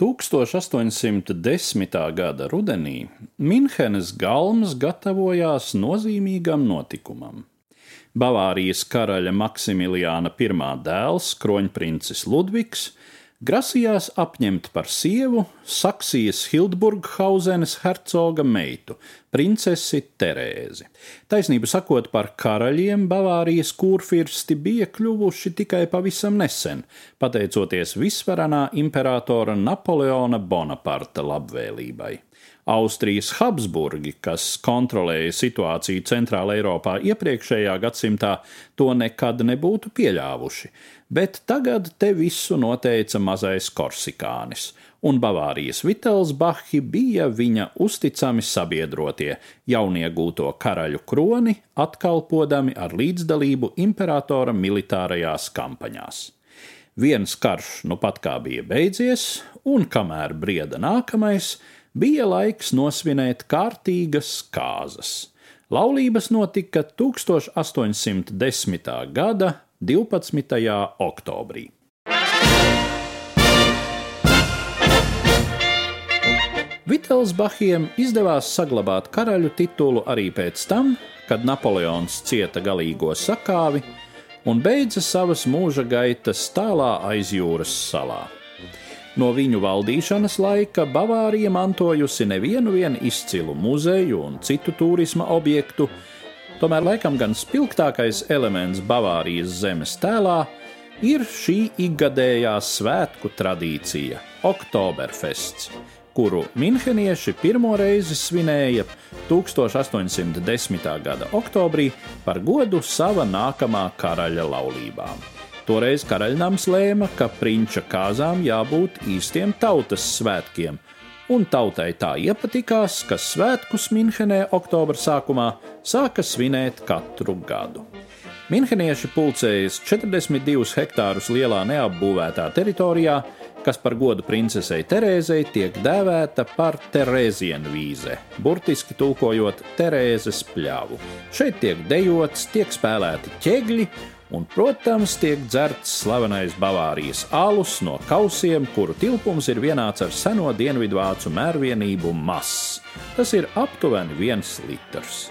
1810. gada rudenī Minhenes galmas gatavojās nozīmīgam notikumam. Bavārijas karaļa Maksimiliāna I dēls, kroņprincis Ludvigs, grasījās apņemt par sievu Saksijas Hildburghausenes hercoga meitu, princesi Terēzi. Taisnību sakot, par karaļiem Bavārijas kurfirsti bija kļuvuši tikai pavisam nesen, pateicoties visvarenā imperatora Napoleona Bonaparta labvēlībai. Austrijas Habsburgi, kas kontrolēja situāciju Centrāla Eiropā iepriekšējā gadsimtā, to nekad nebūtu pieļāvuši, bet tagad te visu noteica mazais Korsikānis, un Bavārijas Vitelsbachi bija viņa uzticami sabiedrotie, jauniegūto karaļu kroni atkalpodami ar līdzdalību imperatora militārajās kampaņās. Viens karš nu pat kā bija beidzies, un kamēr brieda nākamais, bija laiks nosvinēt kārtīgas kāzas. Laulības notika 1810. gada 12. oktobrī. Vitelsbachiem izdevās saglabāt karaļu titulu arī pēc tam, kad Napoleons cieta galīgo sakāvi un beidza savas mūža gaitas tālā aiz jūras salā. No viņu valdīšanas laika Bavārija mantojusi nevienu izcilu muzeju un citu turisma objektu, tomēr laikam gan spilgtākais elements Bavārijas zemes tēlā ir šī ikgadējā svētku tradīcija - Oktoberfests, kuru minhenieši pirmo reizi svinēja 1810. gada oktobrī par godu sava nākamā karaļa laulībām. Toreiz karaļnams lēma, ka prinča kāzām jābūt īstiem tautas svētkiem, un tautai tā iepatikās, ka svētkus Minhenē oktobra sākumā sāka svinēt katru gadu. Minhenieši pulcējas 42 hektārus lielā neapbūvētā teritorijā, kas par godu princesei Terēzei tiek dēvēta par Terēzienvīze, burtiski tulkojot Terēzes pļāvu. Šeit tiek dejots, tiek spēlēti ķēgļi un, protams, tiek dzerts slavenais Bavārijas alus no kausiem, kuru tilpums ir vienāds ar seno dienvidvācu mērvienību mass. Tas ir aptuveni viens litrs.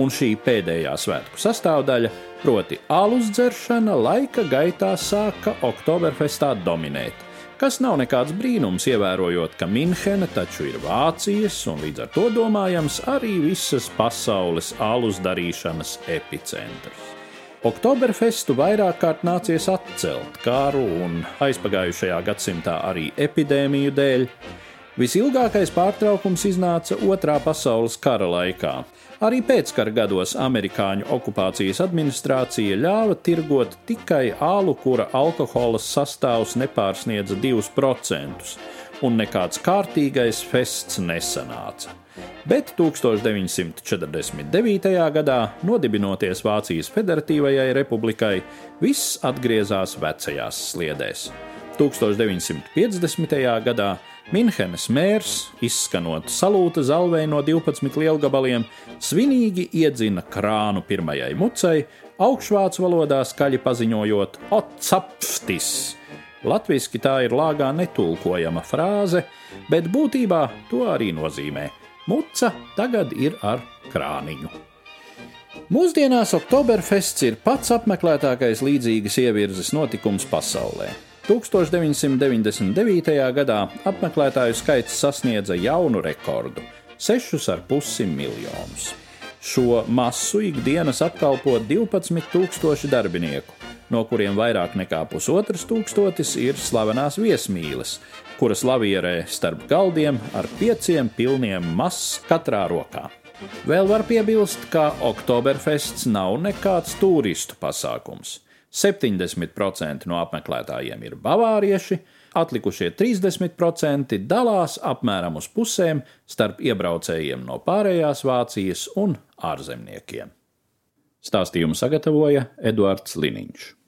Un šī pēdējā svētku sastāvdaļa, proti, alus dzeršana, laika gaitā sāka Oktoberfestā dominēt. Kas nav nekāds brīnums, ievērojot, ka Minhene taču ir Vācijas un līdz ar to domājams arī visas pasaules alus darīšanas epicentrs. Oktoberfestu vairāk kārt nācies atcelt kāru un aizpagājušajā gadsimtā arī epidēmiju dēļ. Visilgākais pārtraukums iznāca Otrā pasaules kara laikā. Arī pēckara gados amerikāņu okupācijas administrācija ļāva tirgot tikai ālu, kura alkohola sastāvs nepārsniedza 2%, un nekāds kārtīgais fests nesanāca bet 1949. gadā, nodibinoties Vācijas Federatīvajai republikai, viss atgriezās vecajās sliedēs. 1950. gadā Minhenes mērs, izskanot salūta zalvei no 12 lielgabaliem, svinīgi iedzina krānu pirmajai mucei, augšvācu valodā skaļi paziņojot: Otsapftis! Latvijasiski tā ir lāgā netulkojama frāze, bet būtībā to arī nozīmē Muca tagad ir ar krāniņu. Mūsdienās Oktoberfests ir pats apmeklētākais līdzīgas ievirzes notikums pasaulē. 1999. gadā apmeklētāju skaits sasniedza jaunu rekordu - 6,5 miljonus. Šo masu ikdienas apkalpo 12,000 darbinieku, no kuriem vairāk nekā pusotras tūkstotis ir slavenās viesmīles, kuras lavierē starp galdiem ar pieciem pilniem mazs katrā rokā. Vēl var piebilst, ka Oktoberfests nav nekāds turistu pasākums. 70% no apmeklētājiem ir bavārieši, atlikušie 30% dalās apmēram uz pusēm starp iebraucējiem no pārējās Vācijas un ārzemniekiem. Stāstījumu sagatavoja Eduards Liniņš.